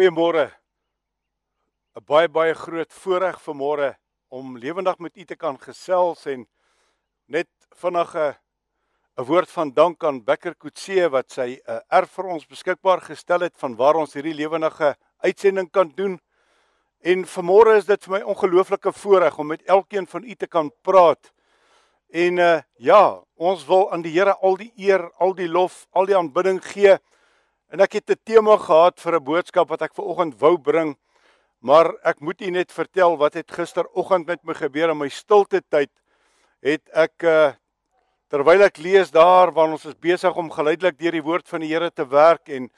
Goeiemôre. 'n Baie baie groot voorreg vanmôre om lewendig met u te kan gesels en net vinnig 'n 'n woord van dank aan Becker Kutse wat sy 'n uh, erf vir ons beskikbaar gestel het van waar ons hierdie lewendige uitsending kan doen. En vanmôre is dit vir my ongelooflike voorreg om met elkeen van u te kan praat. En uh ja, ons wil aan die Here al die eer, al die lof, al die aanbidding gee. En ek het 'n tema gehad vir 'n boodskap wat ek ver oggend wou bring. Maar ek moet u net vertel wat het gisteroggend met my gebeur in my stilte tyd. Het ek uh terwyl ek lees daar waar ons is besig om geleidelik deur die woord van die Here te werk en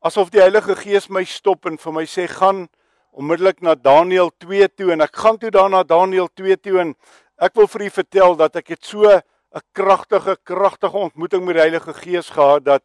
asof die Heilige Gees my stop en vir my sê gaan onmiddellik na Daniël 2 toe en ek gaan toe daarna Daniël 2 toe en ek wil vir u vertel dat ek het so 'n kragtige kragtige ontmoeting met die Heilige Gees gehad dat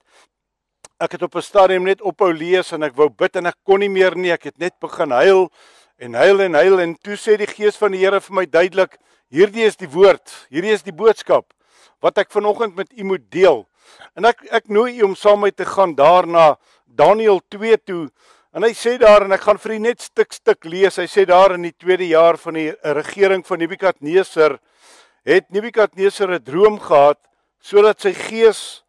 ek het op 'n stadium net ophou lees en ek wou bid en ek kon nie meer nie. Ek het net begin huil en huil en huil en toe sê die Gees van die Here vir my duidelik: "Hierdie is die woord. Hierdie is die boodskap wat ek vanoggend met u moet deel." En ek ek nooi u om saam met my te gaan daarna Daniël 2 toe. En hy sê daar en ek gaan vir u net stuk stuk lees. Hy sê daar in die tweede jaar van die regering van Nebukadneser het Nebukadneser 'n droom gehad sodat sy gees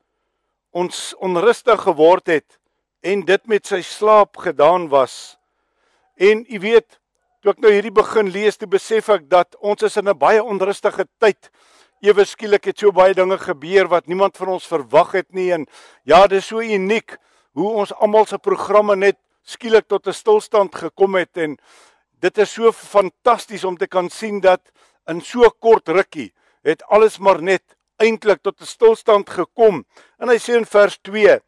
ons onrustig geword het en dit met sy slaap gedaan was. En u weet, toe ek nou hierdie begin lees, toe besef ek dat ons is in 'n baie onrustige tyd. Ewe skielik het so baie dinge gebeur wat niemand van ons verwag het nie en ja, dit is so uniek hoe ons almal se programme net skielik tot 'n stilstand gekom het en dit is so fantasties om te kan sien dat in so kort rukkie het alles maar net eintlik tot 'n stilstand gekom. En hy sê in vers 2: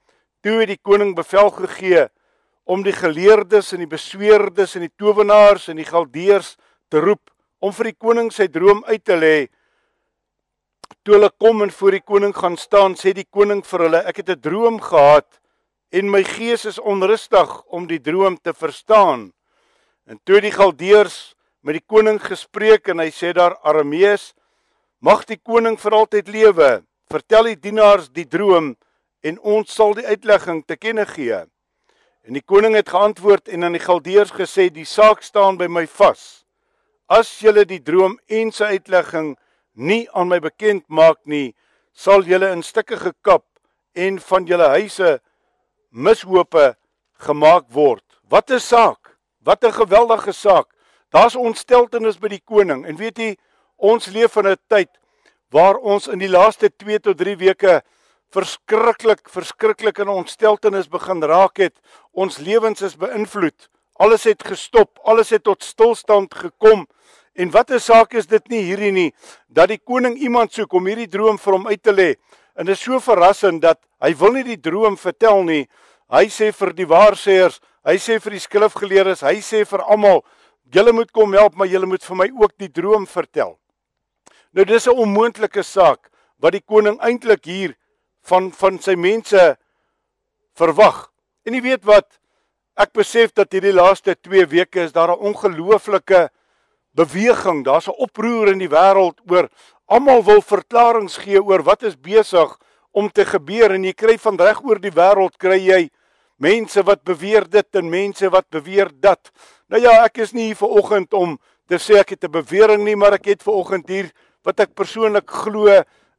Toe het die koning bevel gegee om die geleerdes en die besweerdes en die towenaars en die galdeers te roep om vir die koning sy droom uit te lê. Toe hulle kom en voor die koning gaan staan, sê die koning vir hulle: Ek het 'n droom gehad en my gees is onrustig om die droom te verstaan. En toe die galdeers met die koning gespreek en hy sê daar Aramees Mag die koning vir altyd lewe. Vertel die dienaars die droom en ons sal die uitlegging te kenne gee. En die koning het geantwoord en aan die galdeers gesê: "Die saak staan by my vas. As julle die droom en sy uitlegging nie aan my bekend maak nie, sal julle in stukke gekap en van julle huise mishope gemaak word." Wat 'n saak! Wat 'n geweldige saak. Daar's ontsteltenis by die koning en weet jy Ons leef in 'n tyd waar ons in die laaste 2 tot 3 weke verskriklik verskriklik in ontsteltenis begin raak het. Ons lewens is beïnvloed. Alles het gestop, alles het tot stilstand gekom. En wat 'n saak is dit nie hierdie nie dat die koning iemand soek om hierdie droom vir hom uit te lê. En dit is so verrassend dat hy wil nie die droom vertel nie. Hy sê vir die waarsêers, hy sê vir die skrifgeleerdes, hy sê vir almal, julle moet kom help, maar julle moet vir my ook die droom vertel. Nou dis 'n onmoontlike saak wat die koning eintlik hier van van sy mense verwag. En jy weet wat? Ek besef dat hierdie laaste 2 weke is daar 'n ongelooflike beweging. Daar's 'n oproer in die wêreld oor almal wil verklaringe gee oor wat is besig om te gebeur en jy kry van reg oor die wêreld kry jy mense wat beweer dit en mense wat beweer dat. Nou ja, ek is nie hier vir oggend om te sê ek het 'n bewering nie, maar ek het ver oggend hier wat ek persoonlik glo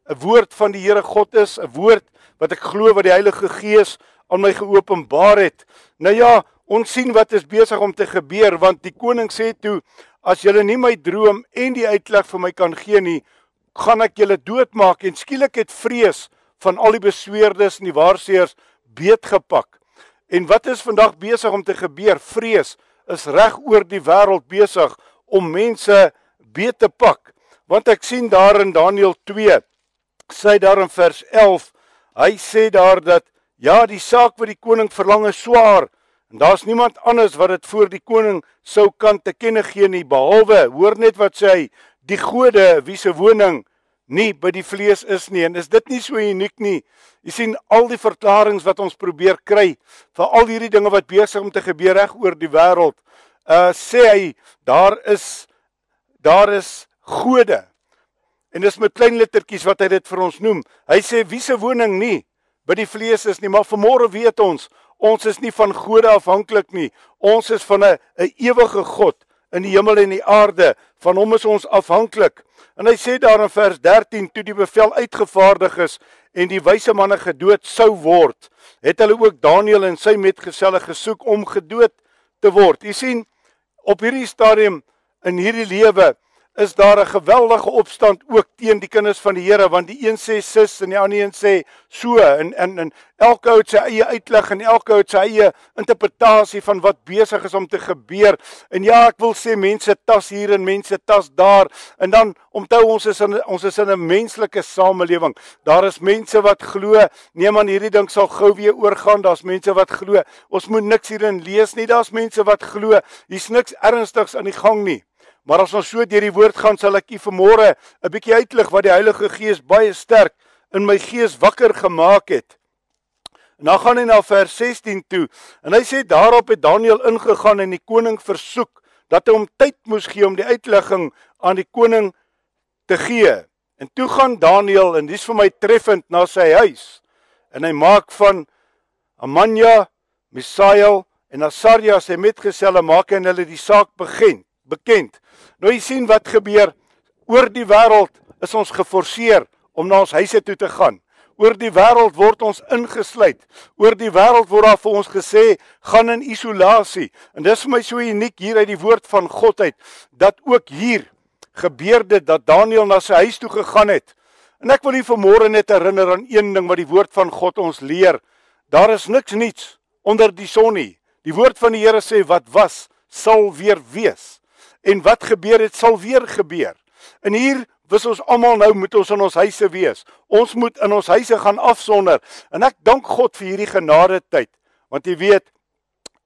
'n woord van die Here God is, 'n woord wat ek glo wat die Heilige Gees aan my geopenbaar het. Nou ja, ons sien wat is besig om te gebeur want die koning sê toe as julle nie my droom en die uitleg vir my kan gee nie, gaan ek julle doodmaak en skielik het vrees van al die besweerdes en die waarseers beetgepak. En wat is vandag besig om te gebeur? Vrees is reg oor die wêreld besig om mense beet te pak want ek sien daar in Daniël 2 sê daar in vers 11 hy sê daar dat ja die saak wat die koning verlang is swaar en daar's niemand anders wat dit voor die koning sou kan te kenne gee nie behalwe hoor net wat sê hy die gode wie se woning nie by die vlees is nie en is dit nie so uniek nie? Jy sien al die verklaringe wat ons probeer kry vir al hierdie dinge wat besig om te gebeur reg oor die wêreld uh sê hy daar is daar is gode. En dis met klein lettertjies wat hy dit vir ons noem. Hy sê wie se woning nie by die vlees is nie, maar vanmôre weet ons Ons is nie van gode afhanklik nie. Ons is van 'n 'n ewige God in die hemel en die aarde. Van hom is ons afhanklik. En hy sê daar in vers 13 toe die bevel uitgevaardig is en die wyse manne gedood sou word, het hulle ook Daniël en sy metgeselle gesoek om gedood te word. U sien op hierdie stadium in hierdie lewe is daar 'n geweldige opstand ook teen die kinders van die Here want die een sê sis en die ander een sê so en en en elke ou het sy eie uitleg en elke ou het sy eie interpretasie van wat besig is om te gebeur. En ja, ek wil sê mense tas hier en mense tas daar en dan onthou ons is in ons is in 'n menslike samelewing. Daar is mense wat glo nee man hierdie ding sal gou weer oorgaan. Daar's mense wat glo ons moet niks hierin lees nie. Daar's mense wat glo hier's niks ernstigs aan die gang nie. Maar as ons so deur die woord gaan, sal ek u vanmôre 'n bietjie uitlig wat die Heilige Gees baie sterk in my gees wakker gemaak het. En dan gaan hy na vers 16 toe en hy sê daarop het Daniël ingegaan en die koning versoek dat hy hom tyd moes gee om die uitlegging aan die koning te gee. En toe gaan Daniël en dis vir my treffend na sy huis. En hy maak van Amanja, Misael en Asaria sy metgeselle maak en hulle die saak begin bekend. Nou jy sien wat gebeur oor die wêreld is ons geforseer om na ons huise toe te gaan. Oor die wêreld word ons ingesluit. Oor die wêreld word daar vir ons gesê gaan in isolasie. En dis vir my so uniek hier uit die woord van God uit dat ook hier gebeur dit dat Daniël na sy huis toe gegaan het. En ek wil u vanmôre net herinner aan een ding wat die woord van God ons leer. Daar is niks niets onder die son nie. Die woord van die Here sê wat was sal weer wees en wat gebeur het sal weer gebeur. En hier wys ons almal nou moet ons in ons huise wees. Ons moet in ons huise gaan afsonder. En ek dank God vir hierdie genade tyd. Want jy weet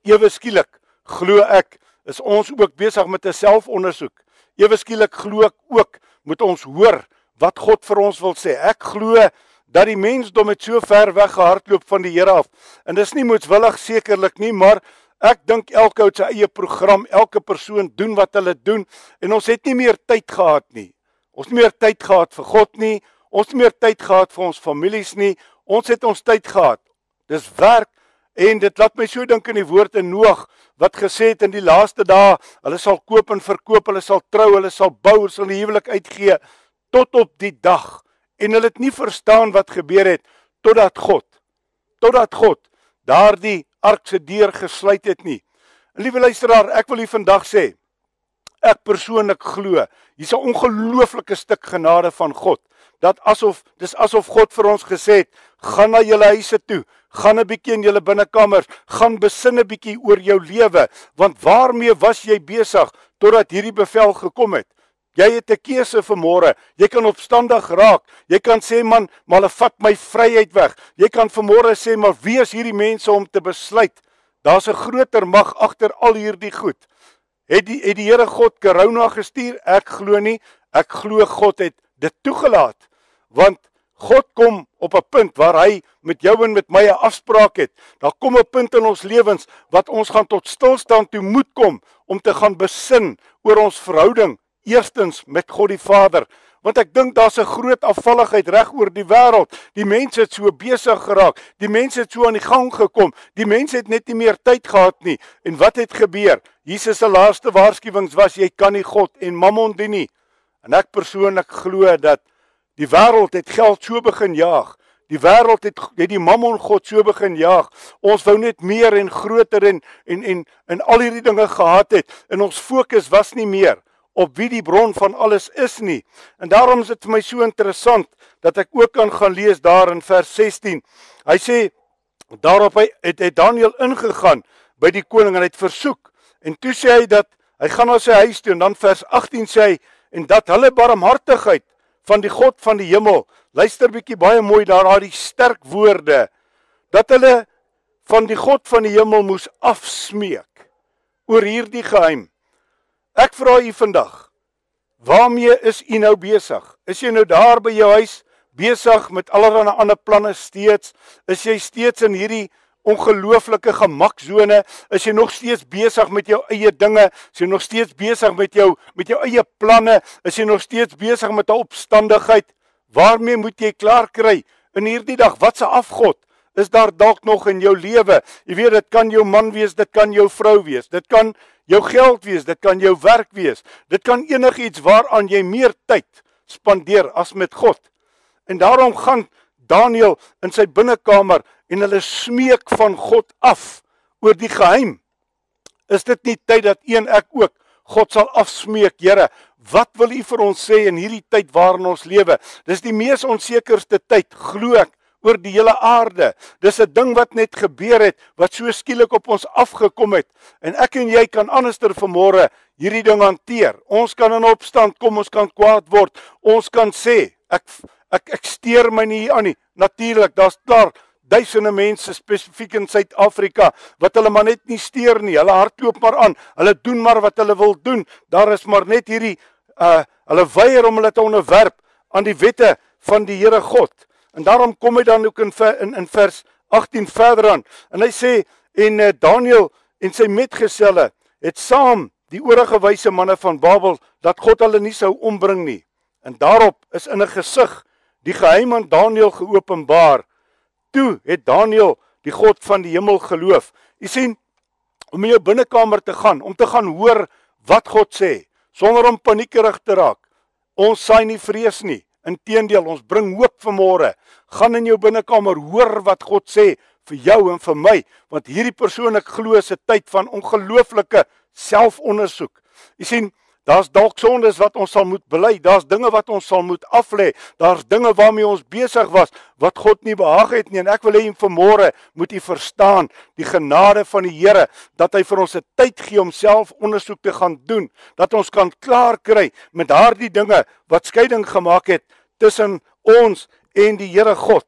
ewe skielik glo ek is ons ook besig met 'n selfondersoek. Ewe skielik glo ek ook moet ons hoor wat God vir ons wil sê. Ek glo dat die mensdom met so ver weg gehardloop van die Here af. En dis nie moetswillig sekerlik nie, maar Ek dink elke ou se eie program, elke persoon doen wat hulle doen en ons het nie meer tyd gehad nie. Ons het nie meer tyd gehad vir God nie. Ons het nie meer tyd gehad vir ons families nie. Ons het ons tyd gehad. Dis werk en dit laat my so dink aan die woord in Noag wat gesê het in die laaste dae, hulle sal koop en verkoop, hulle sal trou, hulle sal bou, hulle sal die huwelik uitgee tot op die dag. En hulle het nie verstaan wat gebeur het totdat God totdat God daardie ark se deur gesluit het nie. Liewe luisteraar, ek wil u vandag sê ek persoonlik glo, hier's 'n ongelooflike stuk genade van God dat asof dis asof God vir ons gesê het, gaan na julle huise toe, gaan 'n bietjie in julle binnekamers, gaan besin 'n bietjie oor jou lewe, want waarmee was jy besig totdat hierdie bevel gekom het? Jy het 'n keuse vir môre. Jy kan opstandig raak. Jy kan sê man, maar hulle vat my vryheid weg. Jy kan vir môre sê maar wie is hierdie mense om te besluit? Daar's 'n groter mag agter al hierdie goed. Het die het die Here God corona gestuur? Ek glo nie. Ek glo God het dit toegelaat. Want God kom op 'n punt waar hy met jou en met my 'n afspraak het. Daar kom 'n punt in ons lewens wat ons gaan tot stilstand toe moet kom om te gaan besin oor ons verhouding Eerstens met God die Vader, want ek dink daar's 'n groot afvalligheid reg oor die wêreld. Die mense het so besig geraak, die mense het so aan die gang gekom, die mense het net nie meer tyd gehad nie. En wat het gebeur? Jesus se laaste waarskuwings was jy kan nie God en Mammon dien nie. En ek persoonlik glo dat die wêreld het geld so begin jaag. Die wêreld het het die Mammon God so begin jaag. Ons wou net meer en groter en en en en al hierdie dinge gehad het en ons fokus was nie meer op wie die bron van alles is nie. En daarom is dit vir my so interessant dat ek ook kan gaan lees daar in vers 16. Hy sê daarop hy het, het Daniël ingegaan by die koning en hy het versoek en toe sê hy dat hy gaan na sy huis toe en dan vers 18 sê hy en dat hulle barmhartigheid van die God van die hemel luister bietjie baie mooi daar daar die sterk woorde dat hulle van die God van die hemel moes afsmeek oor hierdie geheim Ek vra u vandag, waarmee is u nou besig? Is jy nou daar by jou huis besig met allerlei ander planne steeds? Is jy steeds in hierdie ongelooflike gemaksone? Is jy nog steeds besig met jou eie dinge? Is jy nog steeds besig met jou met jou eie planne? Is jy nog steeds besig met opstandigheid? Waarmee moet jy klaar kry in hierdie dag? Wat se afgod is daar dalk nog in jou lewe. Jy weet dit kan jou man wees, dit kan jou vrou wees, dit kan jou geld wees, dit kan jou werk wees. Dit kan enigiets waaraan jy meer tyd spandeer as met God. En daarom gaan Daniël in sy binnekamer en hulle smeek van God af oor die geheim. Is dit nie tyd dat een ek ook God sal afsmeek, Here, wat wil U vir ons sê in hierdie tyd waarin ons lewe? Dis die mees onsekerste tyd, glo ek, oor die hele aarde. Dis 'n ding wat net gebeur het, wat so skielik op ons afgekom het. En ek en jy kan anderster vanmôre hierdie ding hanteer. Ons kan in opstand kom, ons kan kwaad word. Ons kan sê, ek ek ek steur my nie aan nie. Natuurlik, daar's klaar duisende mense spesifiek in Suid-Afrika wat hulle maar net nie steur nie. Hulle hardloop maar aan. Hulle doen maar wat hulle wil doen. Daar is maar net hierdie uh hulle weier om hulle te onderwerp aan die wette van die Here God. En daarom kom hy dan ook in in, in vers 18 verder aan. En hy sê en uh, Daniël en sy metgeselle het saam die oorige wyse manne van Babel dat God hulle nie sou ombring nie. En daarop is in 'n gesig die geheim aan Daniël geopenbaar toe het Daniël die God van die hemel geloof. U sien om in jou binnekamer te gaan, om te gaan hoor wat God sê, sonder om paniekerig te raak. Ons saai nie vrees nie. Inteendeel, ons bring hoop vir môre. Gaan in jou binnekamer hoor wat God sê vir jou en vir my, want hierdie persoonlik glo is 'n tyd van ongelooflike selfondersoek. U sien, Daar's dalk sondes wat ons sal moet bely. Daar's dinge wat ons sal moet aflê. Daar's dinge waarmee ons besig was wat God nie behaag het nie. En ek wil hê vanmôre moet u verstaan die genade van die Here dat hy vir ons 'n tyd gee om self ondersoek te gaan doen, dat ons kan klaar kry met daardie dinge wat skeiding gemaak het tussen ons en die Here God.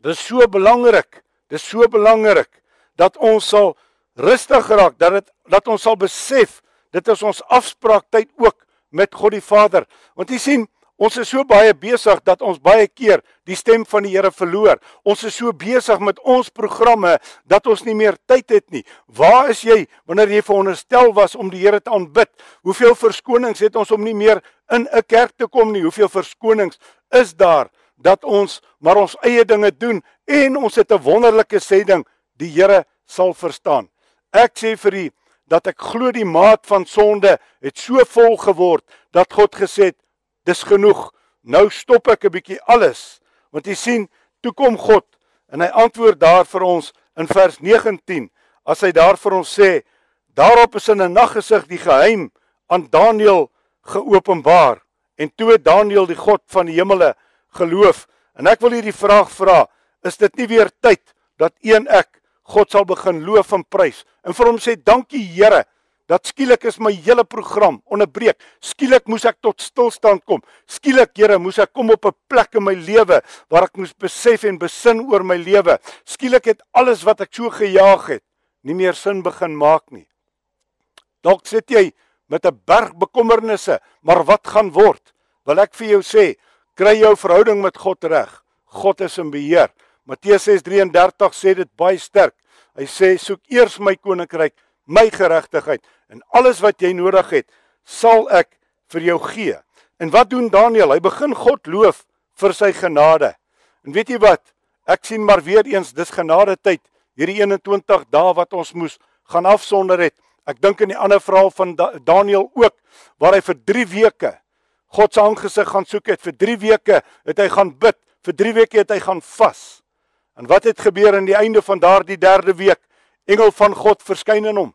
Dit is so belangrik. Dit is so belangrik dat ons sal rustig raak, dat dit dat ons sal besef Dit is ons afspraaktyd ook met God die Vader. Want jy sien, ons is so baie besig dat ons baie keer die stem van die Here verloor. Ons is so besig met ons programme dat ons nie meer tyd het nie. Waar is jy wanneer jy veronderstel was om die Here te aanbid? Hoeveel verskonings het ons om nie meer in 'n kerk te kom nie? Hoeveel verskonings is daar dat ons maar ons eie dinge doen en ons het 'n wonderlike sê ding, die Here sal verstaan. Ek sê vir u dat ek glo die maat van sonde het so vol geword dat God gesê het dis genoeg nou stop ek 'n bietjie alles. Want jy sien toe kom God en hy antwoord daar vir ons in vers 19 as hy daar vir ons sê daarop is in 'n naggesig die geheim aan Daniël geopenbaar. En toe het Daniël die God van die hemele geloof. En ek wil hierdie vraag vra is dit nie weer tyd dat een ek God sal begin loof en prys en vir hom sê dankie Here dat skielik is my hele program onderbreek. Skielik moes ek tot stilstand kom. Skielik Here moes ek kom op 'n plek in my lewe waar ek moes besef en besin oor my lewe. Skielik het alles wat ek so gejaag het nie meer sin begin maak nie. Dalk sit jy met 'n berg bekommernisse, maar wat gaan word? Wil ek vir jou sê, kry jou verhouding met God reg. God is in beheer. Matteus 6:33 sê dit baie sterk. Hy sê soek eers my koninkryk, my geregtigheid en alles wat jy nodig het, sal ek vir jou gee. En wat doen Daniël? Hy begin God loof vir sy genade. En weet jy wat? Ek sien maar weer eens dis genade tyd. Hierdie 21 dae wat ons moes gaan afsonder het. Ek dink in die ander verhaal van Daniël ook waar hy vir 3 weke God se aangesig gaan soek het. Vir 3 weke het hy gaan bid. Vir 3 weke het hy gaan vas. En wat het gebeur aan die einde van daardie derde week? Engel van God verskyn in hom.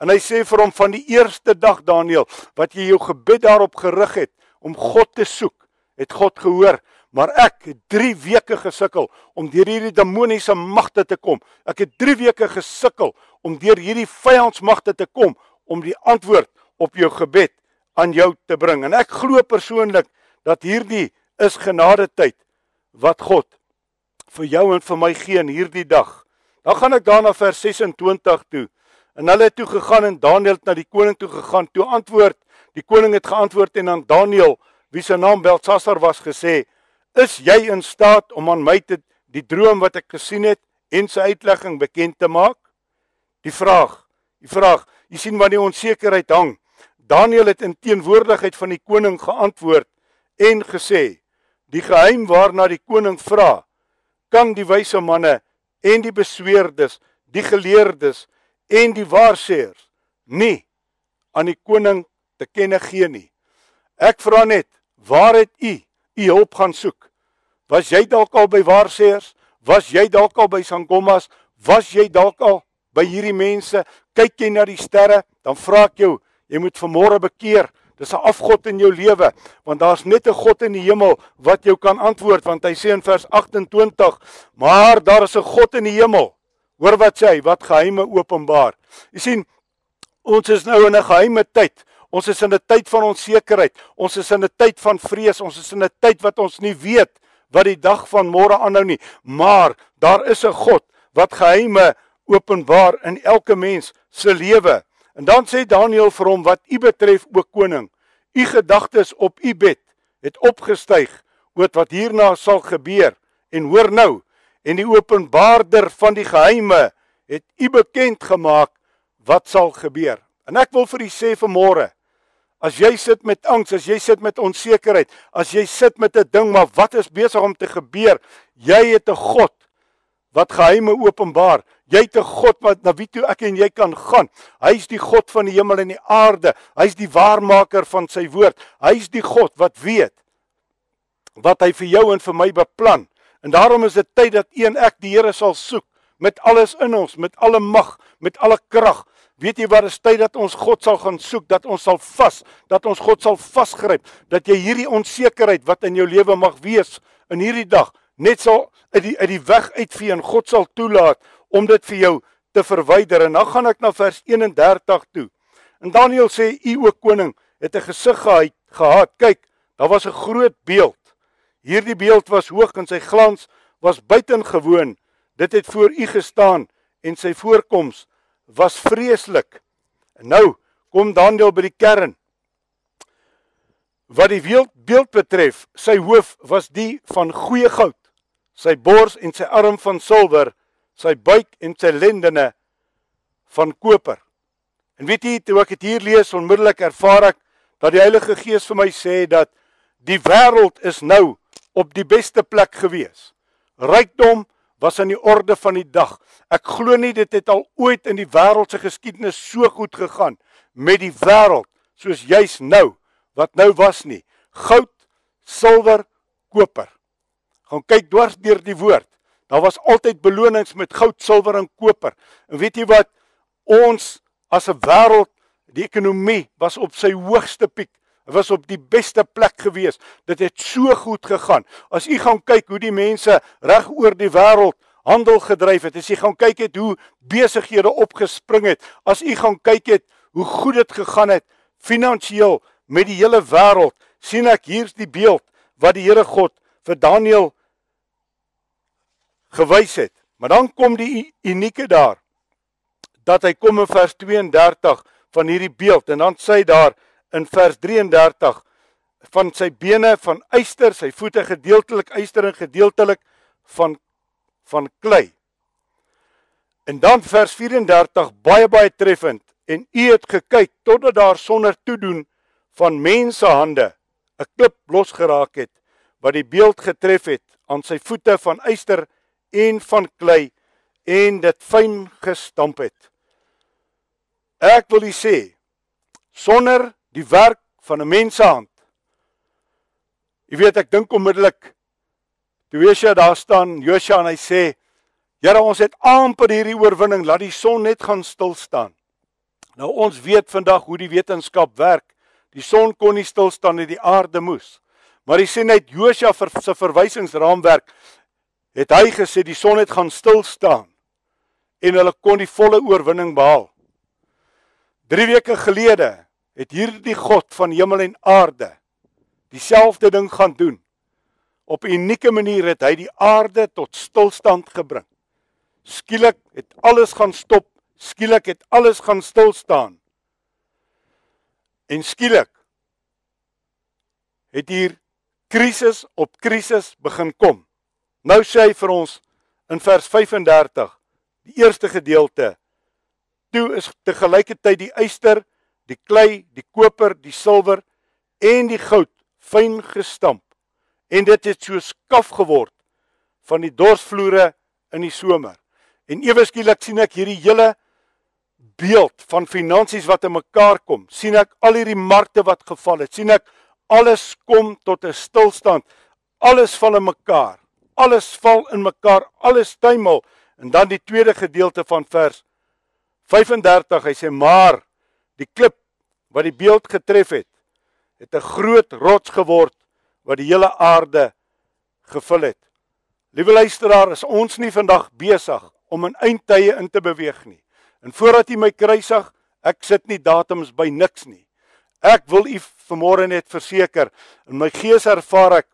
En hy sê vir hom van die eerste dag Daniël wat jy jou gebed daarop gerig het om God te soek, het God gehoor, maar ek het 3 weke gesukkel om deur hierdie demoniese magte te kom. Ek het 3 weke gesukkel om deur hierdie vyandsmagte te kom om die antwoord op jou gebed aan jou te bring. En ek glo persoonlik dat hierdie is genade tyd wat God vir jou en vir my gee in hierdie dag. Dan gaan ek daarna vers 26 toe. En hulle het toe gegaan en Daniël het na die koning toe gegaan. Toe antwoord die koning het geantwoord en aan Daniël, wie se naam Beltsasar was, gesê: "Is jy in staat om aan my te die droom wat ek gesien het en sy uitlegging bekend te maak?" Die vraag, die vraag, jy sien wanneer onsekerheid hang. Daniël het in teenwoordigheid van die koning geantwoord en gesê: "Die geheim waarna die koning vra, kan die wyse manne en die besweerdes, die geleerdes en die waarseers nie aan die koning te kenne gee nie. Ek vra net, waar het u u hulp gaan soek? Was jy dalk al by waarseers? Was jy dalk al by Sangomas? Was jy dalk al by hierdie mense? Kyk jy na die sterre, dan vra ek jou, jy moet vanmôre bekeer. Dis 'n afgod in jou lewe, want daar's net 'n God in die hemel wat jou kan antwoord, want hy sê in vers 28, maar daar is 'n God in die hemel. Hoor wat sê hy, wat geheime openbaar. Jy sien, ons is nou in 'n geheime tyd. Ons is in 'n tyd van onsekerheid. Ons is in 'n tyd van vrees. Ons is in 'n tyd wat ons nie weet wat die dag van môre aanhou nie. Maar daar is 'n God wat geheime openbaar in elke mens se lewe. En dan sê Daniël vir hom wat u betref o koning, u gedagtes op u bed het opgestyg oor wat hierna sal gebeur. En hoor nou, en die openbaarder van die geheime het u bekend gemaak wat sal gebeur. En ek wil vir u sê vanmôre, As jy sit met angs, as jy sit met onsekerheid, as jy sit met 'n ding maar wat is besig om te gebeur? Jy het 'n God wat geheime openbaar. Jy het 'n God wat na wie toe ek en jy kan gaan. Hy's die God van die hemel en die aarde. Hy's die waarmaker van sy woord. Hy's die God wat weet wat hy vir jou en vir my beplan. En daarom is dit tyd dat een ek die Here sal soek met alles in ons, met alle mag, met alle krag. Weet jy wat is tyd dat ons God sal gaan soek, dat ons sal vas, dat ons God sal vasgryp, dat jy hierdie onsekerheid wat in jou lewe mag wees in hierdie dag net sal uit die uit die weg uitvee en God sal toelaat om dit vir jou te verwyder. En dan gaan ek na vers 31 toe. En Daniël sê u o koning het 'n gesig gehad, gehad. Kyk, daar was 'n groot beeld. Hierdie beeld was hoog en sy glans was buitengewoon. Dit het voor u gestaan en sy voorkoms was vreeslik. En nou kom Daniël by die kern. Wat die beeld, beeld betref, sy hoof was die van goeie goud, sy bors en sy arm van silwer, sy buik en sy lendene van koper. En weet jy, toe ek dit hier lees, onmiddellik ervaar ek dat die Heilige Gees vir my sê dat die wêreld is nou op die beste plek gewees. Rykdom was aan die orde van die dag. Ek glo nie dit het al ooit in die wêreld se geskiedenis so goed gegaan met die wêreld soos juis nou wat nou was nie. Goud, silwer, koper. Gaan kyk dwars deur die woord. Daar was altyd belonings met goud, silwer en koper. En weet jy wat? Ons as 'n wêreld, die ekonomie was op sy hoogste piek. Dit was op die beste plek gewees. Dit het so goed gegaan. As u gaan kyk hoe die mense reg oor die wêreld handel gedryf het, as u gaan kyk het hoe besighede opgespring het, as u gaan kyk het hoe goed dit gegaan het finansiëel met die hele wêreld, sien ek hier's die beeld wat die Here God vir Daniël gewys het. Maar dan kom die unieke daar dat hy kom in vers 32 van hierdie beeld en dan sê hy daar in vers 33 van sy bene van yster, sy voete gedeeltelik yster en gedeeltelik van van klei. En dan vers 34 baie baie treffend en u het gekyk totdat daar sonder toedoen van mense hande 'n klip losgeraak het wat die beeld getref het aan sy voete van yster en van klei en dit fyn gestamp het. Ek wil u sê sonder die werk van 'n mens se hand. Jy weet ek dink onmiddellik toe Josua daar staan, Josua en hy sê: "Here, ons het amper hierdie oorwinning, laat die son net gaan stil staan." Nou ons weet vandag hoe die wetenskap werk. Die son kon nie stil staan nie, die aarde moes. Maar hy sê net Josua vir se verwysingsraamwerk het hy gesê die son het gaan stil staan en hulle kon die volle oorwinning behaal. 3 weke gelede het hierdie God van hemel en aarde dieselfde ding gaan doen. Op 'n unieke manier het hy die aarde tot stilstand gebring. Skielik het alles gaan stop, skielik het alles gaan stil staan. En skielik het hier krisis op krisis begin kom. Nou sê hy vir ons in vers 35, die eerste gedeelte, toe is te gelykertyd die eyster die klei, die koper, die silwer en die goud fyn gestamp en dit het so skaf geword van die dorsvloere in die somer. En ewe skielik sien ek hierdie hele beeld van finansies wat in mekaar kom. sien ek al hierdie markte wat geval het. sien ek alles kom tot 'n stilstand. Alles val in mekaar. Alles val in mekaar. Alles tuimel. En dan die tweede gedeelte van vers 35. Hy sê maar die klip wat die beeld getref het, het 'n groot rots geword wat die hele aarde gevul het. Liewe luisteraar, is ons nie vandag besig om in eindtye in te beweeg nie. En voordat u my kruisig, ek sit nie datums by niks nie. Ek wil u vanmôre net verseker, in my gees ervaar ek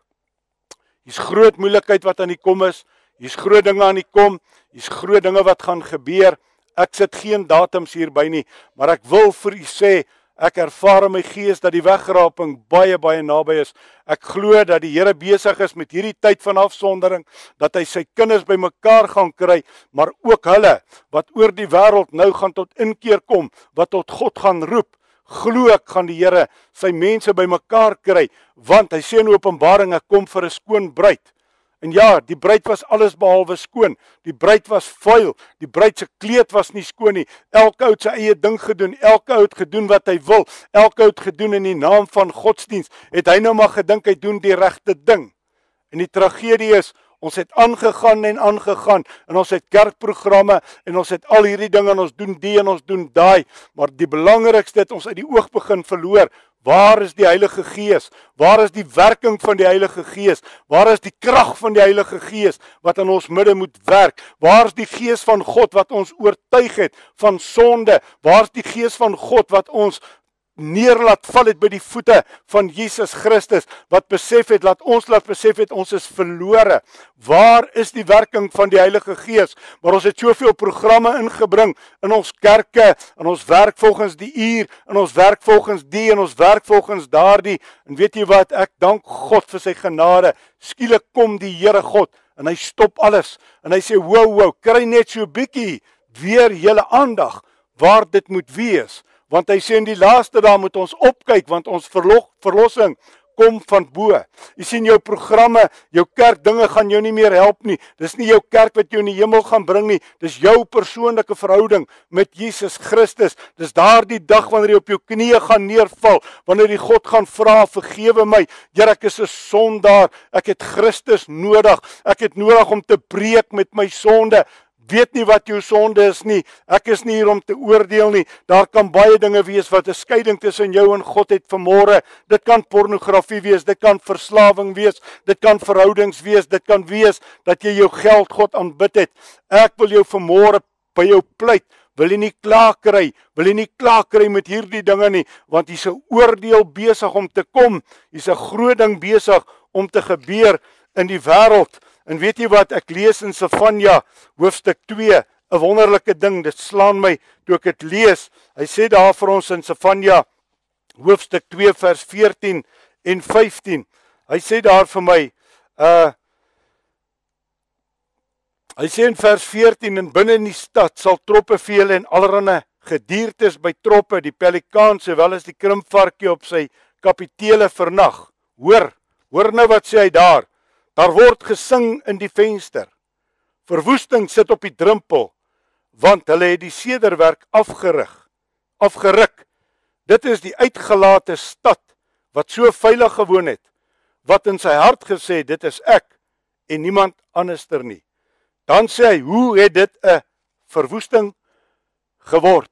hier's groot moeilikheid wat aan die kom is. Hier's groot dinge aan die kom. Hier's groot dinge wat gaan gebeur. Ek sit geen datums hierby nie, maar ek wil vir u sê Ek ervaar in my gees dat die wegraping baie baie naby is. Ek glo dat die Here besig is met hierdie tyd van afsondering, dat hy sy kinders bymekaar gaan kry, maar ook hulle wat oor die wêreld nou gaan tot inkeer kom, wat tot God gaan roep. Glo ek gaan die Here sy mense bymekaar kry, want hy sê in Openbaring ek kom vir 'n skoon bruid. En ja, die bruid was alles behalwe skoon. Die bruid was vuil. Die bruid se kleed was nie skoon nie. Elke ou het sy eie ding gedoen. Elke ou het gedoen wat hy wil. Elke ou het gedoen in die naam van godsdiens. Het hy nou maar gedink hy doen die regte ding. En die tragedie is Ons het aangegaan en aangegaan en ons het kerkprogramme en ons het al hierdie dinge en ons doen die en ons doen daai, maar die belangrikste het ons uit die oog begin verloor. Waar is die Heilige Gees? Waar is die werking van die Heilige Gees? Waar is die krag van die Heilige Gees wat in ons midde moet werk? Waar is die Gees van God wat ons oortuig het van sonde? Waar is die Gees van God wat ons neer laat val het by die voete van Jesus Christus wat besef het laat ons laat besef het ons is verlore. Waar is die werking van die Heilige Gees? Maar ons het soveel programme ingebring in ons kerke en ons werk volgens die uur en ons werk volgens die en ons werk volgens daardie en weet jy wat ek dank God vir sy genade. Skielik kom die Here God en hy stop alles en hy sê wow wow kry net so bietjie weer julle aandag waar dit moet wees want hy sê in die laaste dae moet ons opkyk want ons verlog, verlossing kom van bo. Jy sien jou programme, jou kerk dinge gaan jou nie meer help nie. Dis nie jou kerk wat jou in die hemel gaan bring nie. Dis jou persoonlike verhouding met Jesus Christus. Dis daardie dag wanneer jy op jou knieë gaan neerval, wanneer jy God gaan vra, "Vergewe my, Here, ek is 'n sondaar. Ek het Christus nodig. Ek het nodig om te breek met my sonde weet nie wat jou sonde is nie. Ek is nie hier om te oordeel nie. Daar kan baie dinge wees wat 'n skeiding tussen jou en God het vanmôre. Dit kan pornografie wees, dit kan verslawing wees, dit kan verhoudings wees, dit kan wees dat jy jou geld God aanbid het. Ek wil jou vanmôre by jou pleit. Wil jy nie klaar kry? Wil jy nie klaar kry met hierdie dinge nie, want hier's 'n oordeel besig om te kom. Hier's 'n groot ding besig om te gebeur in die wêreld. En weet jy wat ek lees in Sefanja hoofstuk 2, 'n wonderlike ding, dit slaan my toe ek dit lees. Hy sê daar vir ons in Sefanja hoofstuk 2 vers 14 en 15. Hy sê daar vir my uh Hy sê in vers 14 en binne in die stad sal troppe vele en allerlei gediertes by troppe, die pelikaan sowel as die krimpvarkie op sy kapitele vernag. Hoor, hoor nou wat sê hy daar. Daar word gesing in die venster. Verwoesting sit op die drempel want hulle het die sederwerk afgerig, afgeruk. Dit is die uitgelate stad wat so veilig gewoon het, wat in sy hart gesê dit is ek en niemand anderster nie. Dan sê hy, hoe het dit 'n verwoesting geword?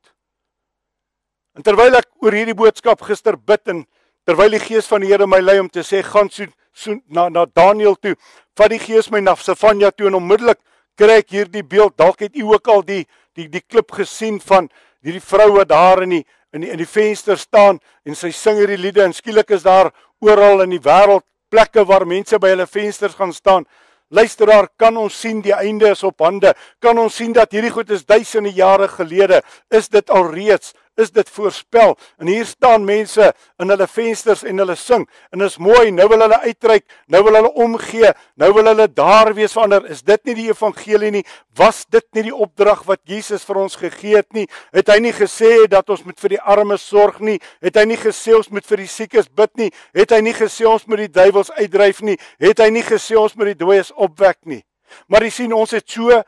En terwyl ek oor hierdie boodskap gister bid en terwyl die gees van die Here my lei om te sê gaan so so na na Daniel toe. Vat die gees my na Sefanja toe en onmiddellik kry ek hierdie beeld. Dalk het u ook al die die die klip gesien van hierdie vrou wat daar in die in die in die venster staan en sy sing hierdie liede en skielik is daar oral in die wêreld plekke waar mense by hulle vensters gaan staan. Luisteraar, kan ons sien die einde is op hande? Kan ons sien dat hierdie goed is duisende jare gelede? Is dit al reeds is dit voorspel. En hier staan mense in hulle vensters en hulle sing. En is mooi, nou wil hulle uitreik, nou wil hulle omgee, nou wil hulle daar wees vir ander. Is dit nie die evangelie nie? Was dit nie die opdrag wat Jesus vir ons gegee het nie? Het hy nie gesê dat ons moet vir die armes sorg nie? Het hy nie gesê ons moet vir die siekes bid nie? Het hy nie gesê ons moet die duiwels uitdryf nie? Het hy nie gesê ons moet die dooies opwek nie? Maar jy sien ons het so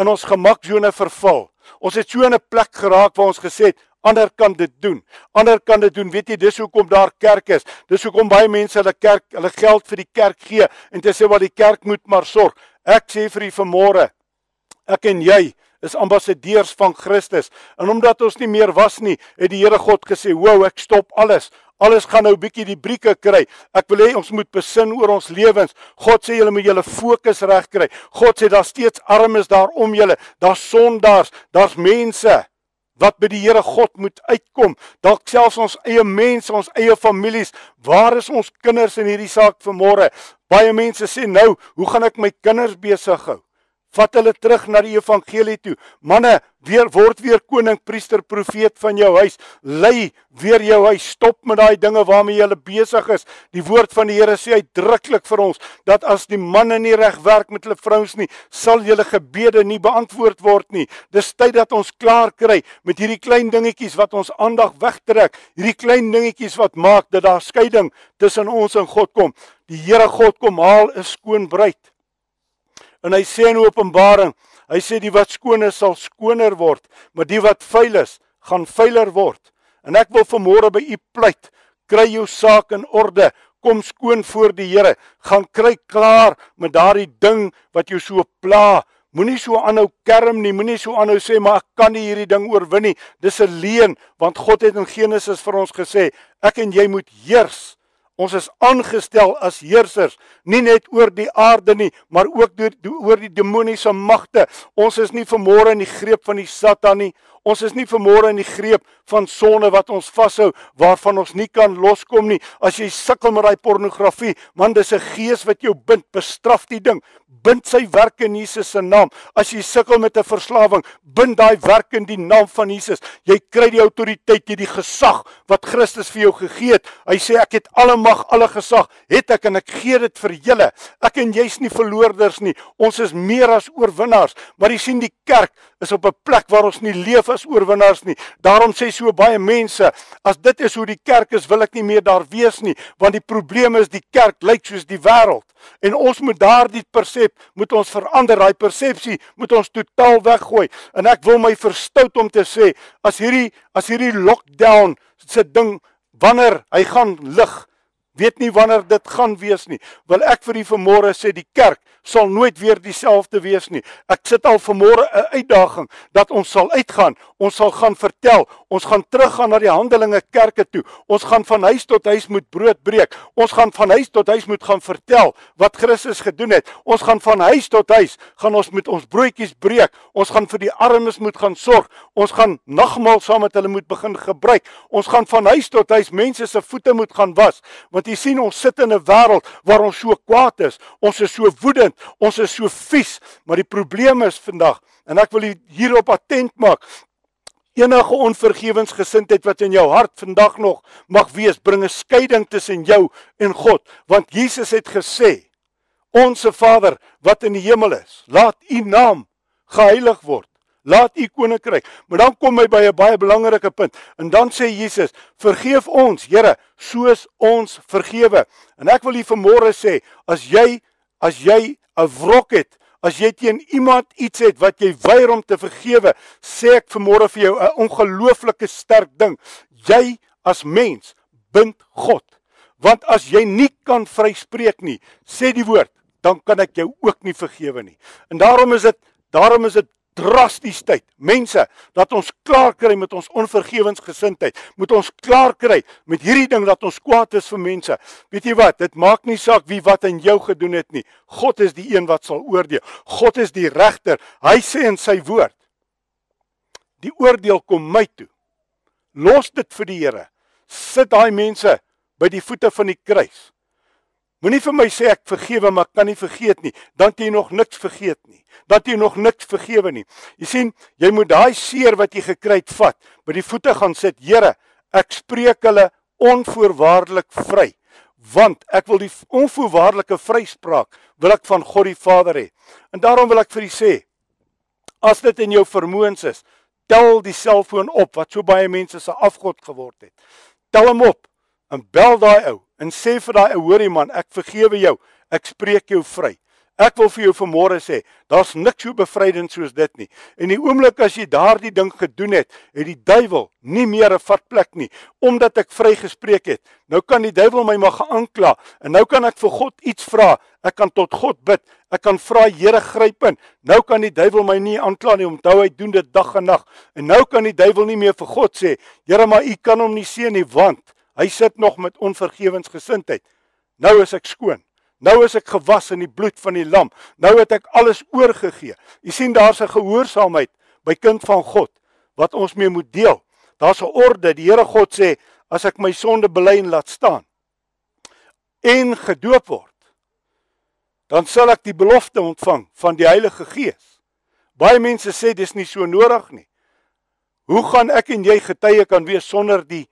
in ons gemaksone verval. Ons het so in 'n plek geraak waar ons gesê het ander kan dit doen. Ander kan dit doen. Weet jy, dis hoekom daar kerk is. Dis hoekom baie mense hulle kerk, hulle geld vir die kerk gee en dit sê wat die kerk moet maar sorg. Ek sê vir u vanmôre, ek en jy is ambassadeurs van Christus. En omdat ons nie meer was nie, het die Here God gesê, "Wow, ek stop alles. Alles gaan nou bietjie die brieke kry. Ek wil hê ons moet besin oor ons lewens. God sê julle moet julle fokus reg kry. God sê daar steeds armes daar om julle. Daar's sondaars, daar's mense wat by die Here God moet uitkom. Dalk selfs ons eie mense, ons eie families. Waar is ons kinders in hierdie saak vanmôre? Baie mense sê nou, hoe gaan ek my kinders besig hou? Vat hulle terug na die evangelie toe. Manne, weer word weer koning, priester, profeet van jou huis. Lei weer jou huis. Stop met daai dinge waarmee jy besig is. Die woord van die Here sê uitdruklik vir ons dat as die manne nie reg werk met hulle vrouens nie, sal julle gebede nie beantwoord word nie. Dis tyd dat ons klaar kry met hierdie klein dingetjies wat ons aandag wegtrek. Hierdie klein dingetjies wat maak dat daar skeiding tussen ons en God kom. Die Here God kom haal 'n skoon bruid. En hy sê in Openbaring, hy sê die wat skoon is sal skoner word, maar die wat vuil is, gaan vuiler word. En ek wil vanmôre by u pleit, kry jou saak in orde, kom skoon voor die Here, gaan kry klaar met daardie ding wat jou so pla. Moenie so aanhou kerm nie, moenie so aanhou sê maar ek kan nie hierdie ding oorwin nie. Dis 'n leuen, want God het in Genesis vir ons gesê, ek en jy moet heers. Ons is aangestel as heersers, nie net oor die aarde nie, maar ook deur oor die demoniese magte. Ons is nie vermore in die greep van die Satan nie. Ons is nie vermore in die greep van sonde wat ons vashou waarvan ons nie kan loskom nie. As jy sukkel met daai pornografie, man, dis 'n gees wat jou bind. Bestraf die ding bind sy werk in Jesus se naam. As jy sukkel met 'n verslawing, bind daai werk in die naam van Jesus. Jy kry die autoriteit, jy die gesag wat Christus vir jou gegee het. Hy sê ek het alle mag, alle gesag, het ek en ek gee dit vir julle. Ek en jy's nie verloorders nie. Ons is meer as oorwinnaars. Maar jy sien die kerk is op 'n plek waar ons nie leef as oorwinnaars nie. Daarom sê so baie mense, as dit is hoe die kerk is, wil ek nie meer daar wees nie, want die probleem is die kerk lyk soos die wêreld. En ons moet daardie persep moet ons verander, daai persepsie moet ons totaal weggooi. En ek wil my verstout om te sê, as hierdie as hierdie lockdown se ding wanneer hy gaan lig weet nie wanneer dit gaan wees nie. Wil ek vir u vanmôre sê die kerk sal nooit weer dieselfde wees nie. Ek sit al vanmôre 'n uitdaging dat ons sal uitgaan. Ons sal gaan vertel. Ons gaan teruggaan na die Handelinge kerke toe. Ons gaan van huis tot huis moet brood breek. Ons gaan van huis tot huis moet gaan vertel wat Christus gedoen het. Ons gaan van huis tot huis gaan ons met ons broodjies breek. Ons gaan vir die armes moet gaan sorg. Ons gaan nagmaal saam met hulle moet begin gebruik. Ons gaan van huis tot huis mense se voete moet gaan was want Want jy sien ons sit in 'n wêreld waar ons so kwaad is, ons is so woedend, ons is so vies, maar die probleem is vandag en ek wil hierop attent maak. Enige onvergewensgesindheid wat in jou hart vandag nog mag wees, bring 'n skeiding tussen jou en God, want Jesus het gesê: Onse Vader wat in die hemel is, laat U naam geheilig word. Laat u koninkryk. Maar dan kom hy by 'n baie belangrike punt. En dan sê Jesus: "Vergeef ons, Here, soos ons vergewe." En ek wil u vanmôre sê, as jy as jy 'n wrok het, as jy teen iemand iets het wat jy weier om te vergewe, sê ek vanmôre vir jou 'n ongelooflike sterk ding. Jy as mens bind God. Want as jy nie kan vryspreek nie, sê die woord, dan kan ek jou ook nie vergewe nie. En daarom is dit daarom is dit drasties tyd. Mense, dat ons klaar kry met ons onvergewensgesindheid. Moet ons klaar kry met hierdie ding dat ons kwaad is vir mense. Weet jy wat? Dit maak nie saak wie wat aan jou gedoen het nie. God is die een wat sal oordeel. God is die regter. Hy sê in sy woord: Die oordeel kom my toe. Los dit vir die Here. Sit daai mense by die voete van die kruis. Moenie vir my sê ek vergewe maar kan nie vergeet nie. Dan het jy nog niks vergeet nie. Dat jy nog niks vergewe nie. Jy sien, jy moet daai seer wat jy gekry het vat, by die voete gaan sit. Here, ek spreek hulle onvoorwaardelik vry. Want ek wil die onvoorwaardelike vryspraak wil ek van God die Vader hê. En daarom wil ek vir u sê, as dit in jou vermoëns is, tel die selfoon op wat so baie mense se afgod geword het. Tel hom op en bel daai ou en sê vir daai ou hoorie man, ek vergewe jou. Ek spreek jou vry. Ek wil vir jou vanmôre sê, daar's niks so bevrydend soos dit nie. En die oomblik as jy daardie ding gedoen het, het die duiwel nie meer 'n vatplek nie, omdat ek vrygespreek het. Nou kan die duiwel my maar aankla en nou kan ek vir God iets vra. Ek kan tot God bid. Ek kan vra Here gryp in. Nou kan die duiwel my nie aankla nie. Onthou hy doen dit dag en nag. En nou kan die duiwel nie meer vir God sê, Here, maar U kan hom nie seën nie want hy sit nog met onvergewensgesindheid. Nou is ek skoon. Nou is ek gewas in die bloed van die lam. Nou het ek alles oorgegee. U sien daar's 'n gehoorsaamheid by kind van God wat ons mee moet deel. Daar's 'n orde. Die Here God sê as ek my sonde bely en laat staan en gedoop word, dan sal ek die belofte ontvang van die Heilige Gees. Baie mense sê dis nie so nodig nie. Hoe gaan ek en jy getuie kan wees sonder die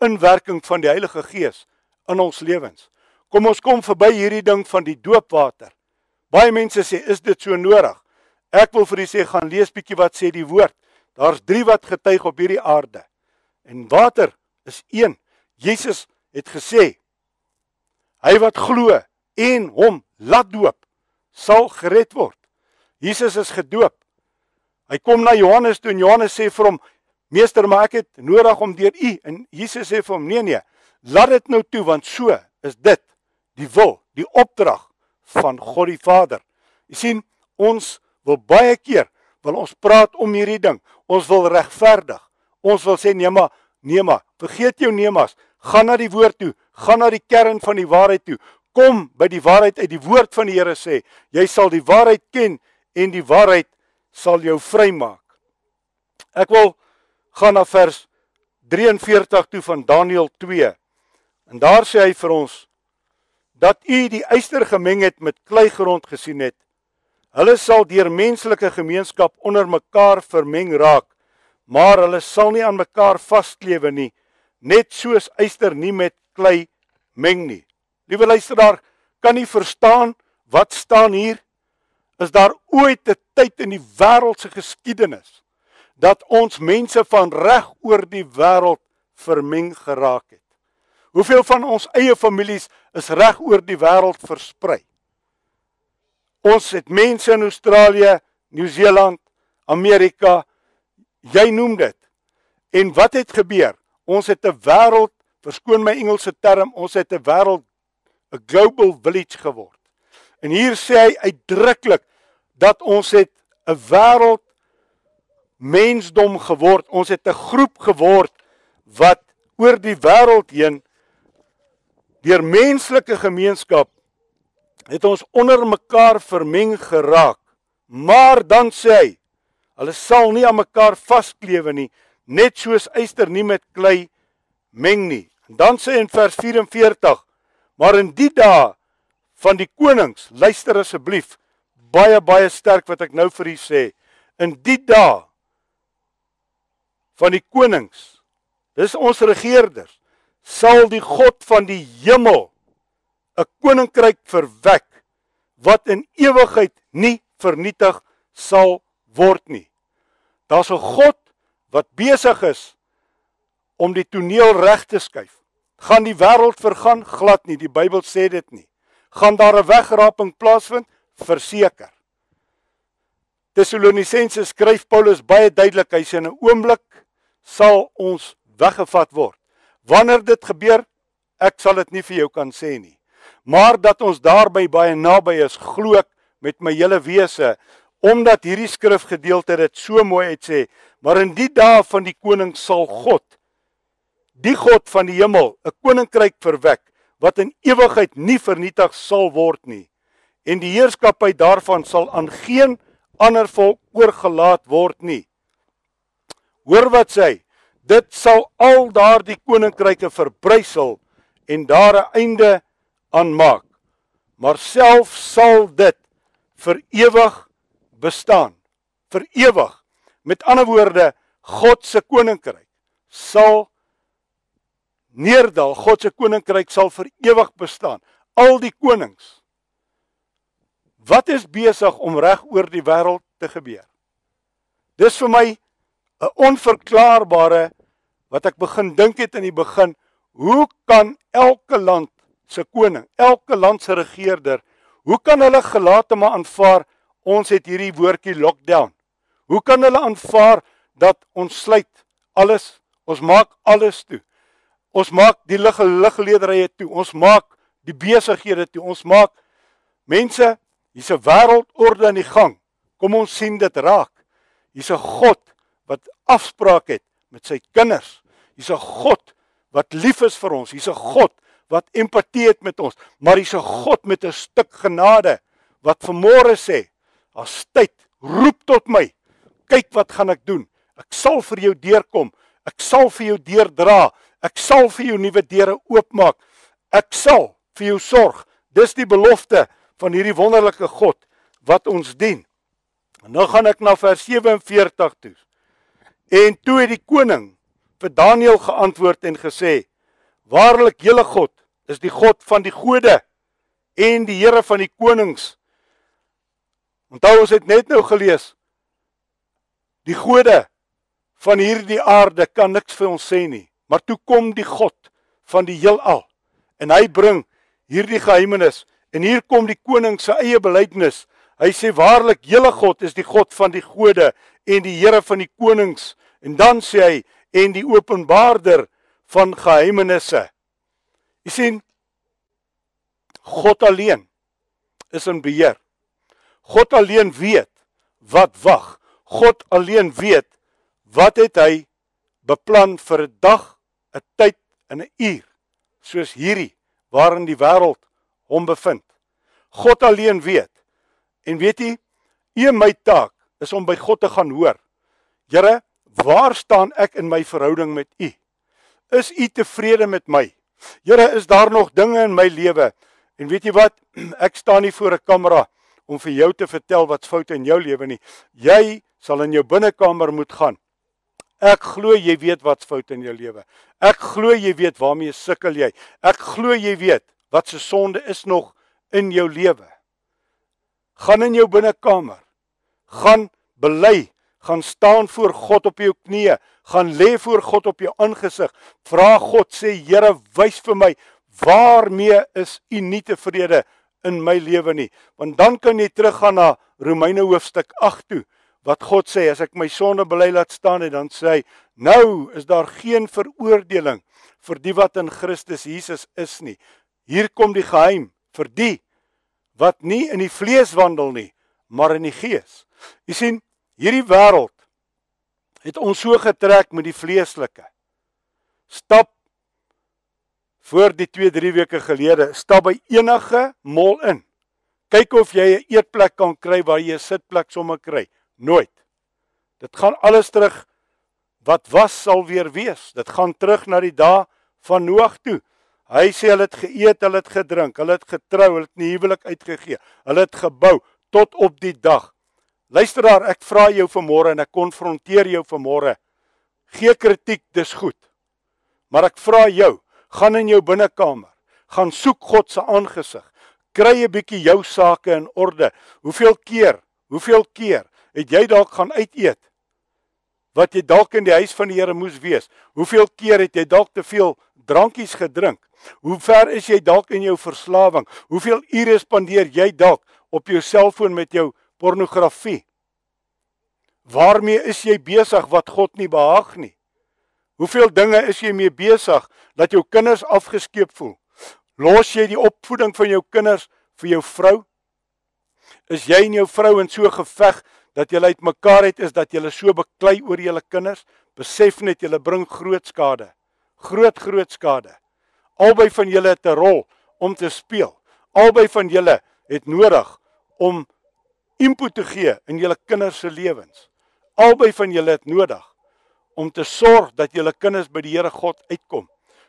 inwerking van die Heilige Gees in ons lewens? Kom ons kom verby hierdie ding van die doopwater. Baie mense sê, "Is dit so nodig?" Ek wil vir u sê, gaan lees bietjie wat sê die woord. Daar's 3 wat getuig op hierdie aarde. En water is een. Jesus het gesê, hy wat glo en hom laat doop, sal gered word. Jesus is gedoop. Hy kom na Johannes toe en Johannes sê vir hom, "Meester, maar ek het nodig om deur u." En Jesus sê vir hom, "Nee nee, laat dit nou toe want so is dit die wil, die opdrag van God die Vader. Jy sien, ons wil baie keer wil ons praat om hierdie ding. Ons wil regverdig. Ons wil sê nee maar, nee maar, vergeet jou neemas. Gaan na die woord toe, gaan na die kern van die waarheid toe. Kom by die waarheid uit die woord van die Here sê, jy sal die waarheid ken en die waarheid sal jou vrymaak. Ek wil gaan na vers 43 toe van Daniël 2. En daar sê hy vir ons dat u die eyster gemeng het met kleigrond gesien het. Hulle sal deur menslike gemeenskap onder mekaar vermeng raak, maar hulle sal nie aan mekaar vasklewe nie, net soos eyster nie met klei meng nie. Liewe luisteraar, kan nie verstaan wat staan hier? Is daar ooit 'n tyd in die wêreld se geskiedenis dat ons mense van reg oor die wêreld vermeng geraak het? Hoeveel van ons eie families is reg oor die wêreld versprei? Ons het mense in Australië, Nieu-Seeland, Amerika, jy noem dit. En wat het gebeur? Ons het 'n wêreld, verskoon my Engelse term, ons het 'n wêreld 'n global village geword. En hier sê hy uitdruklik dat ons het 'n wêreld mensdom geword. Ons het 'n groep geword wat oor die wêreld heen deur menslike gemeenskap het ons onder mekaar vermeng geraak. Maar dan sê hy, hulle sal nie aan mekaar vasklewe nie, net soos yster nie met klei meng nie. En dan sê in vers 44, maar in die dae van die konings, luister asseblief, baie baie sterk wat ek nou vir u sê, in die dae van die konings, dis ons regerders, sal die God van die hemel 'n koninkryk verwek wat in ewigheid nie vernietig sal word nie. Daar's 'n God wat besig is om die toneel reg te skuif. Gaan die wêreld vergaan glad nie, die Bybel sê dit nie. Gaan daar 'n wegraping plaasvind? Verseker. Tessalonisense skryf Paulus baie duidelik, hy sê in 'n oomblik sal ons weggevat word. Wanneer dit gebeur, ek sal dit nie vir jou kan sê nie. Maar dat ons daarby baie naby is, glo ek met my hele wese, omdat hierdie skrifgedeelte dit so mooi uitsê, maar in die dae van die koning sal God, die God van die hemel, 'n koninkryk verwek wat in ewigheid nie vernietig sal word nie. En die heerskappy daarvan sal aan geen ander volk oorgelaat word nie. Hoor wat sê hy? dit sal al daardie koninkryke verbrysel en daar 'n einde aan maak. Maar self sal dit vir ewig bestaan. Vir ewig. Met ander woorde, God se koninkryk sal neerdal. God se koninkryk sal vir ewig bestaan. Al die konings. Wat is besig om reg oor die wêreld te gebeur? Dis vir my 'n onverklaarbare wat ek begin dink het in die begin, hoe kan elke land se koning, elke land se regerder, Hoe kan hulle gelate maar aanvaar ons het hierdie woordjie lockdown? Hoe kan hulle aanvaar dat ons sluit alles, ons maak alles toe? Ons maak die lig liglederye toe. Ons maak die besighede toe. Ons maak mense, hier's 'n wêreldorde aan die gang. Kom ons sien dit raak. Hier's 'n God wat afspraak het met sy kinders. Hier's 'n God wat lief is vir ons. Hier's 'n God wat empatie het met ons, maar hier's 'n God met 'n stuk genade wat vanmôre sê, "As tyd roep tot my. Kyk wat gaan ek doen. Ek sal vir jou deurkom. Ek sal vir jou deurdra. Ek sal vir jou nuwe deure oopmaak. Ek sal vir jou sorg. Dis die belofte van hierdie wonderlike God wat ons dien. En nou gaan ek na vers 47 toe. En toe het die koning vir Daniël geantwoord en gesê: Waarlik, julle God is die God van die gode en die Here van die konings. Onthou ons het net nou gelees die gode van hierdie aarde kan niks vir ons sê nie. Maar toe kom die God van die heelal en hy bring hierdie geheimenis en hier kom die koning se eie belydenis. Hy sê waarlik hele God is die God van die gode en die Here van die konings en dan sê hy en die openbaarder van geheimenisse. Jy sien God alleen is in beheer. God alleen weet wat wag. God alleen weet wat het hy beplan vir 'n dag 'n tyd en 'n uur soos hierdie waarin die wêreld hom bevind. God alleen weet. En weet jy, u my taak is om by God te gaan hoor. Here, waar staan ek in my verhouding met u? Is u tevrede met my? Here, is daar nog dinge in my lewe? En weet jy wat? Ek staan nie voor 'n kamera om vir jou te vertel wat fout in jou lewe nie. Jy sal in jou binnekamer moet gaan Ek glo jy weet wat fout in jou lewe. Ek glo jy weet waarmee sukkel jy. Ek glo jy weet wat se sonde is nog in jou lewe. Gaan in jou binnekamer. Gaan bely, gaan staan voor God op jou knieë, gaan lê voor God op jou aangesig. Vra God sê Here, wys vir my waarmee is U nie tevrede in my lewe nie? Want dan kan jy teruggaan na Romeine hoofstuk 8 toe wat God sê as ek my sonde bely laat staan en dan sê hy nou is daar geen veroordeling vir die wat in Christus Jesus is nie. Hier kom die geheim vir die wat nie in die vlees wandel nie, maar in die gees. Jy sien, hierdie wêreld het ons so getrek met die vleeslike. Stap voor die 2-3 weke gelede, stap by enige mall in. Kyk of jy 'n eetplek kan kry waar jy 'n sitplek sommer kry. Nooit. Dit gaan alles terug wat was sal weer wees. Dit gaan terug na die dae van Noag toe. Hy sê hulle het geëet, hulle het gedrink, hulle het getrou, hulle het 'n huwelik uitgegee. Hulle het gebou tot op die dag. Luister daar, ek vra jou vanmôre en ek konfronteer jou vanmôre. Gee kritiek, dis goed. Maar ek vra jou, gaan in jou binnekamer, gaan soek God se aangesig. Kry 'n bietjie jou sake in orde. Hoeveel keer? Hoeveel keer het jy dalk gaan uit eet wat jy dalk in die huis van die Here moes wees. Hoeveel keer het jy dalk te veel drankies gedrink? Hoe ver is jy dalk in jou verslawing? Hoeveel ure spandeer jy dalk op jou selfoon met jou pornografie? Waarmee is jy besig wat God nie behaag nie? Hoeveel dinge is jy mee besig dat jou kinders afgeskeep voel? Los jy die opvoeding van jou kinders vir jou vrou? Is jy en jou vrou in so geveg dat julle uitmekaar het is dat julle so beklei oor julle kinders, besef net julle bring groot skade. Groot groot skade. Albei van julle het 'n rol om te speel. Albei van julle het nodig om input te gee in julle kinders se lewens. Albei van julle het nodig om te sorg dat julle kinders by die Here God uitkom.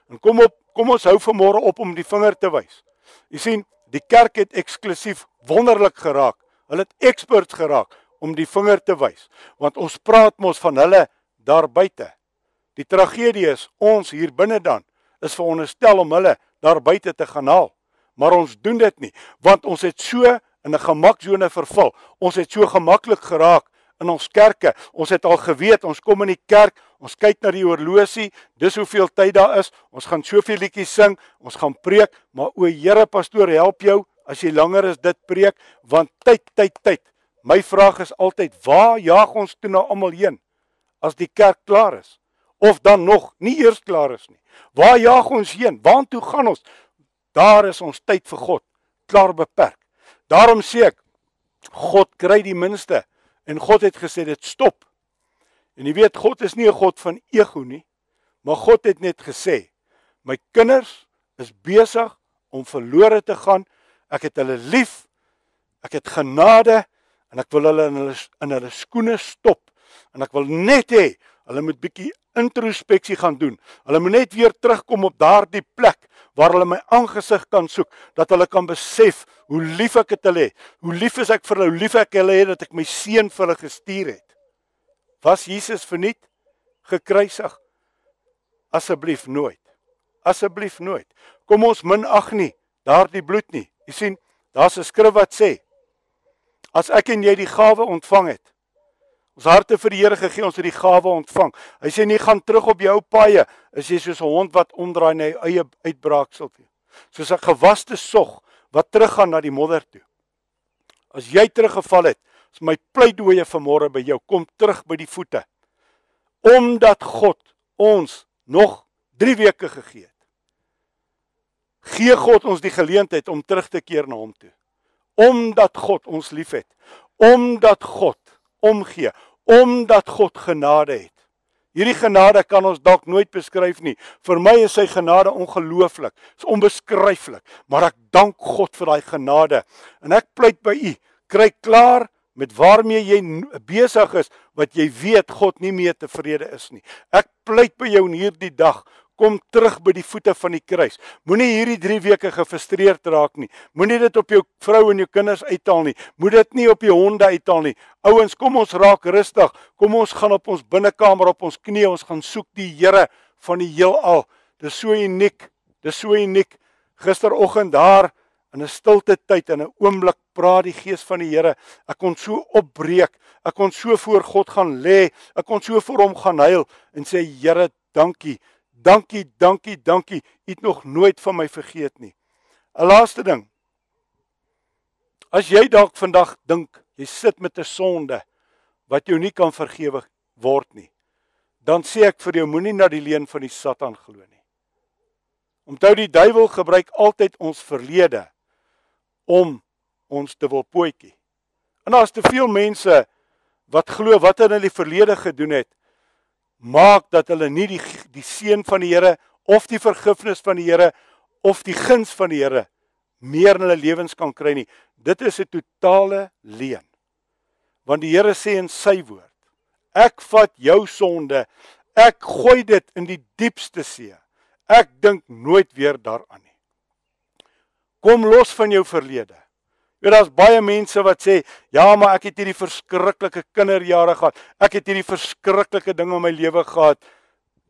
En kom op, kom ons hou vanmôre op om die vinger te wys. Jy sien, die kerk het eksklusief wonderlik geraak. Hulle het experts geraak om die vinger te wys, want ons praat mos van hulle daar buite. Die tragedie is ons hier binne dan is veronderstel om hulle daar buite te gaan haal, maar ons doen dit nie, want ons het so in 'n gemaksone verval. Ons het so gemaklik geraak in ons kerke. Ons het al geweet, ons kom in die kerk, ons kyk na die horlosie, dis hoeveel tyd daar is. Ons gaan soveel liedjies sing, ons gaan preek, maar o Here pastoor, help jou as jy langer as dit preek want tyd tyd tyd. My vraag is altyd waar jaag ons toe nou almal heen as die kerk klaar is of dan nog nie eers klaar is nie. Waar jaag ons heen? Waartoe gaan ons? Daar is ons tyd vir God klaar beperk. Daarom sê ek God kry die minste en God het gesê dit stop. En jy weet God is nie 'n God van ego nie, maar God het net gesê my kinders is besig om verlore te gaan. Ek het hulle lief. Ek het genade en ek wil hulle in hulle in hulle skoene stop en ek wil net hê hulle moet bietjie introspeksie gaan doen. Hulle moet net weer terugkom op daardie plek waar hulle my aangesig kan soek, dat hulle kan besef hoe lief ek het hulle het. Hoe lief is ek vir hulle, hoe lief ek hulle het dat ek my seun vir hulle gestuur het. Was Jesus verniet gekruisig? Asseblief nooit. Asseblief nooit. Kom ons minag nie daardie bloed nie. Jy sien, daar's 'n skrif wat sê as ek en jy die gawe ontvang het, Ons harte vir die Here gegee, ons het die gawe ontvang. Hy sê nie gaan terug op jou paaie, is jy soos 'n hond wat omdraai na sy eie uitbraaksel toe. Soos 'n gewaste sog wat teruggaan na die modder toe. As jy teruggeval het, is my pleidooi vanmôre by jou, kom terug by die voete. Omdat God ons nog 3 weke gegee het. Gee God ons die geleentheid om terug te keer na hom toe. Omdat God ons liefhet. Omdat God omgee omdat God genade het. Hierdie genade kan ons dalk nooit beskryf nie. Vir my is sy genade ongelooflik. Dit is onbeskryflik, maar ek dank God vir daai genade. En ek pleit by u, kry klaar met waarmee jy besig is wat jy weet God nie meer tevrede is nie. Ek pleit by jou in hierdie dag kom terug by die voete van die kruis. Moenie hierdie 3 weke gefrustreerd raak nie. Moenie dit op jou vrou en jou kinders uithaal nie. Moet dit nie op jou honde uithaal nie. Ouens, kom ons raak rustig. Kom ons gaan op ons binnekamer op ons knieë, ons gaan soek die Here van die heelal. Dis so uniek. Dis so uniek. Gisteroggend daar in 'n stilte tyd en 'n oomblik praat die gees van die Here. Ek kon so opbreek. Ek kon so voor God gaan lê. Ek kon so voor hom gaan huil en sê Here, dankie Dankie, dankie, dankie. U het nog nooit van my vergeet nie. 'n Laaste ding. As jy dalk vandag dink jy sit met 'n sonde wat jou nie kan vergewe word nie, dan sê ek vir jou moenie na die leuen van die Satan glo nie. Onthou die duiwel gebruik altyd ons verlede om ons te wil pootjie. En daar's te veel mense wat glo wat hulle in die verlede gedoen het maak dat hulle nie die die seën van die Here of die vergifnis van die Here of die guns van die Here meer in hulle lewens kan kry nie. Dit is 'n totale leuen. Want die Here sê in sy woord: Ek vat jou sonde, ek gooi dit in die diepste see. Ek dink nooit weer daaraan nie. Kom los van jou verlede. Weet daar's baie mense wat sê, "Ja, maar ek het hierdie verskriklike kinderjare gehad. Ek het hierdie verskriklike ding in my lewe gehad."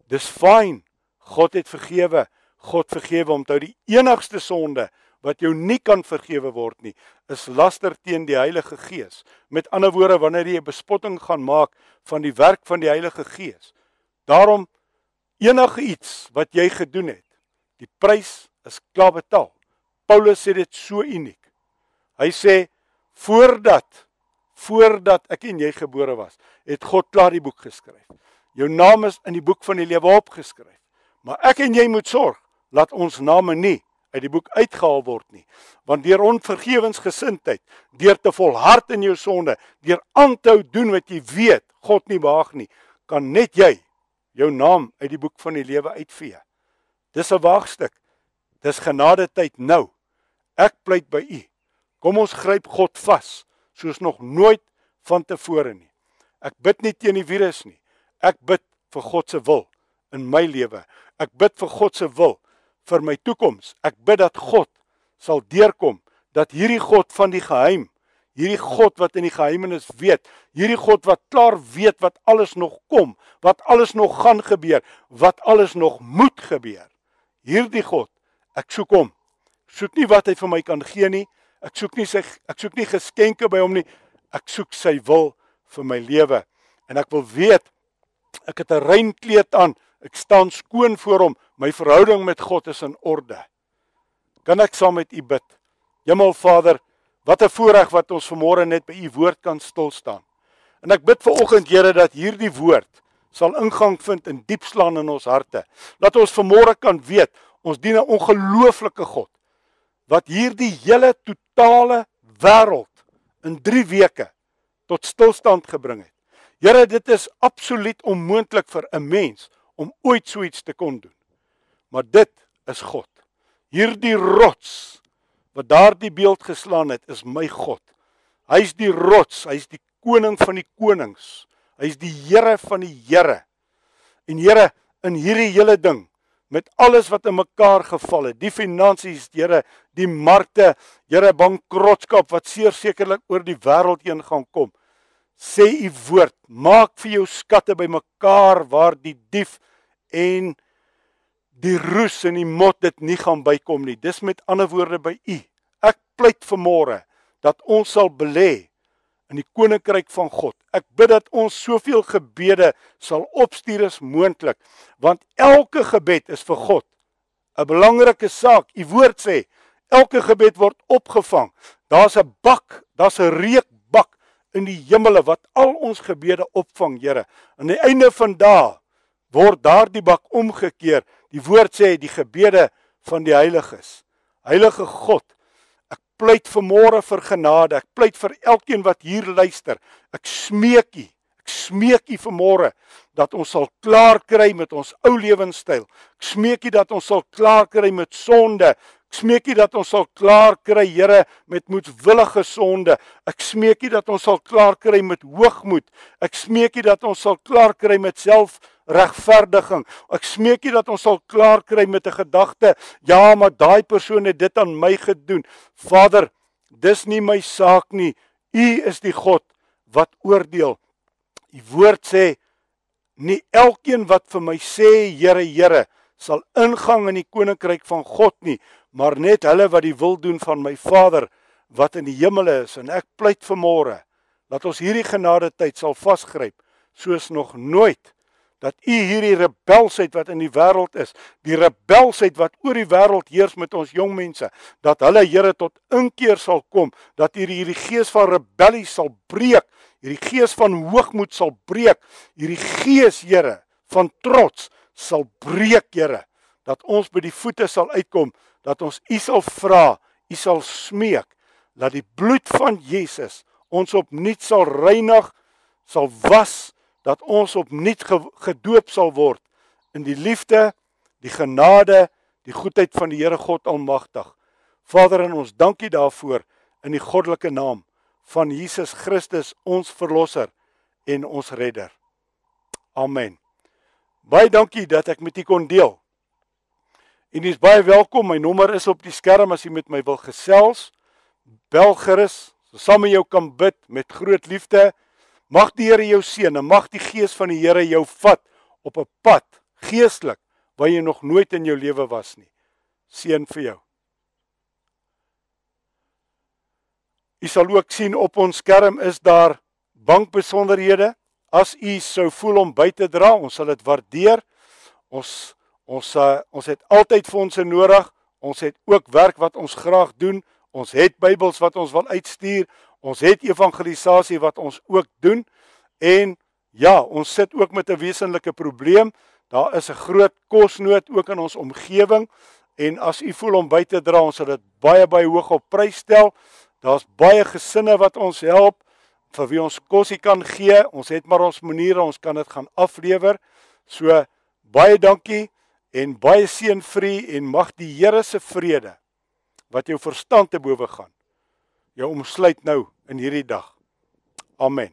Dis fyn. God het vergewe. God vergewe omtrou die enigste sonde wat jou nie kan vergewe word nie, is laster teen die Heilige Gees. Met ander woorde, wanneer jy bespotting gaan maak van die werk van die Heilige Gees. Daarom enige iets wat jy gedoen het, die prys is klaar betaal. Paulus sê dit so uniek. Hy sê voordat voordat ek en jy gebore was, het God klaar die boek geskryf. Jou naam is in die boek van die lewe opgeskryf. Maar ek en jy moet sorg dat ons name nie uit die boek uitgehaal word nie. Want deur onvergewensgesindheid, deur te volhard in jou sonde, deur aanhou doen wat jy weet God nie behaag nie, kan net jy jou naam uit die boek van die lewe uitvee. Dis 'n waagstuk. Dis genade tyd nou. Ek pleit by u Kom ons gryp God vas soos nog nooit vantevore nie. Ek bid nie teen die virus nie. Ek bid vir God se wil in my lewe. Ek bid vir God se wil vir my toekoms. Ek bid dat God sal deurkom dat hierdie God van die geheim, hierdie God wat in die geheimenis weet, hierdie God wat klaar weet wat alles nog kom, wat alles nog gaan gebeur, wat alles nog moet gebeur. Hierdie God, ek soek hom. Ek soek nie wat hy vir my kan gee nie, Ek soek nie sy ek soek nie geskenke by hom nie. Ek soek sy wil vir my lewe. En ek wil weet ek het 'n rein kleed aan. Ek staan skoon voor hom. My verhouding met God is in orde. Kan ek saam met u bid Hemelvader, wat 'n voorreg wat ons vanmôre net by u woord kan stil staan. En ek bid vir oggend Here dat hierdie woord sal ingang vind in diep slaan in ons harte. Dat ons vanmôre kan weet ons dien 'n ongelooflike God wat hierdie hele totale wêreld in 3 weke tot stilstand gebring het. Here, dit is absoluut onmoontlik vir 'n mens om ooit so iets te kon doen. Maar dit is God. Hierdie rots wat daardie beeld geslaan het, is my God. Hy's die rots, hy's die koning van die konings. Hy's die Here van die Here. En Here, in hierdie hele ding met alles wat in mekaar geval het, die finansies, Here, die markte, Here, bankrotskap wat sekerlik oor die wêreld heen gaan kom sê u woord, maak vir jou skatte bymekaar waar die dief en die roes en die mot dit nie gaan bykom nie. Dis met ander woorde by u. Ek pleit vanmôre dat ons sal belê in die koninkryk van God. Ek bid dat ons soveel gebede sal opstuur as moontlik, want elke gebed is vir God 'n belangrike saak. U woord sê elke gebed word opgevang. Daar's 'n bak, daar's 'n reuk in die hemele wat al ons gebede opvang, Here. Aan die einde van dae word daardie bak omgekeer. Die woord sê die gebede van die heiliges. Heilige God, pleit vanmôre vir genade. Ek pleit vir elkeen wat hier luister. Ek smeek U, ek smeek U vanmôre dat ons sal klaar kry met ons ou lewenstyl. Ek smeek U dat ons sal klaar kry met sonde, Ek smeek U dat ons sal klaar kry, Here, met moedwillige sonde. Ek smeek U dat ons sal klaar kry met hoogmoed. Ek smeek U dat ons sal klaar kry met selfregverdiging. Ek smeek U dat ons sal klaar kry met 'n gedagte, ja, maar daai persoon het dit aan my gedoen. Vader, dis nie my saak nie. U is die God wat oordeel. U woord sê nie elkeen wat vir my sê Here Here sal ingang in die koninkryk van God nie maar net hulle wat die wil doen van my Vader wat in die hemel is en ek pleit vanmôre dat ons hierdie genade tyd sal vasgryp soos nog nooit dat u hierdie rebelsheid wat in die wêreld is, die rebelsheid wat oor die wêreld heers met ons jong mense, dat hulle Here tot inkeer sal kom, dat u hierdie gees van rebellie sal breek, hierdie gees van hoogmoed sal breek, hierdie gees Here van trots sal breek, Here, dat ons by die voete sal uitkom dat ons U sal vra, U sal smeek dat die bloed van Jesus ons opnuut sal reinig, sal was, dat ons opnuut gedoop sal word in die liefde, die genade, die goedheid van die Here God Almagtig. Vader, ons dankie daarvoor in die goddelike naam van Jesus Christus, ons verlosser en ons redder. Amen. Baie dankie dat ek met u kon deel. En jy is baie welkom. My nommer is op die skerm as jy met my wil gesels. Bel gerus, so saam met jou kan bid met groot liefde. Mag die Here jou seën en mag die gees van die Here jou vat op 'n pad geestelik waar jy nog nooit in jou lewe was nie. Seën vir jou. Jy sal ook sien op ons skerm is daar bankbesonderhede. As u sou voel om by te dra, ons sal dit waardeer. Ons Ons uh, ons het altyd fondse nodig. Ons het ook werk wat ons graag doen. Ons het Bybels wat ons wil uitstuur. Ons het evangelisasie wat ons ook doen. En ja, ons sit ook met 'n wesenlike probleem. Daar is 'n groot kosnood ook in ons omgewing en as u voel om by te dra, ons sal dit baie baie hoog op prys stel. Daar's baie gesinne wat ons help vir wie ons kosie kan gee. Ons het maar ons maniere, ons kan dit gaan aflewer. So baie dankie en baie seën vir u en mag die Here se vrede wat jou verstand te bowe gaan jou omsluit nou in hierdie dag. Amen.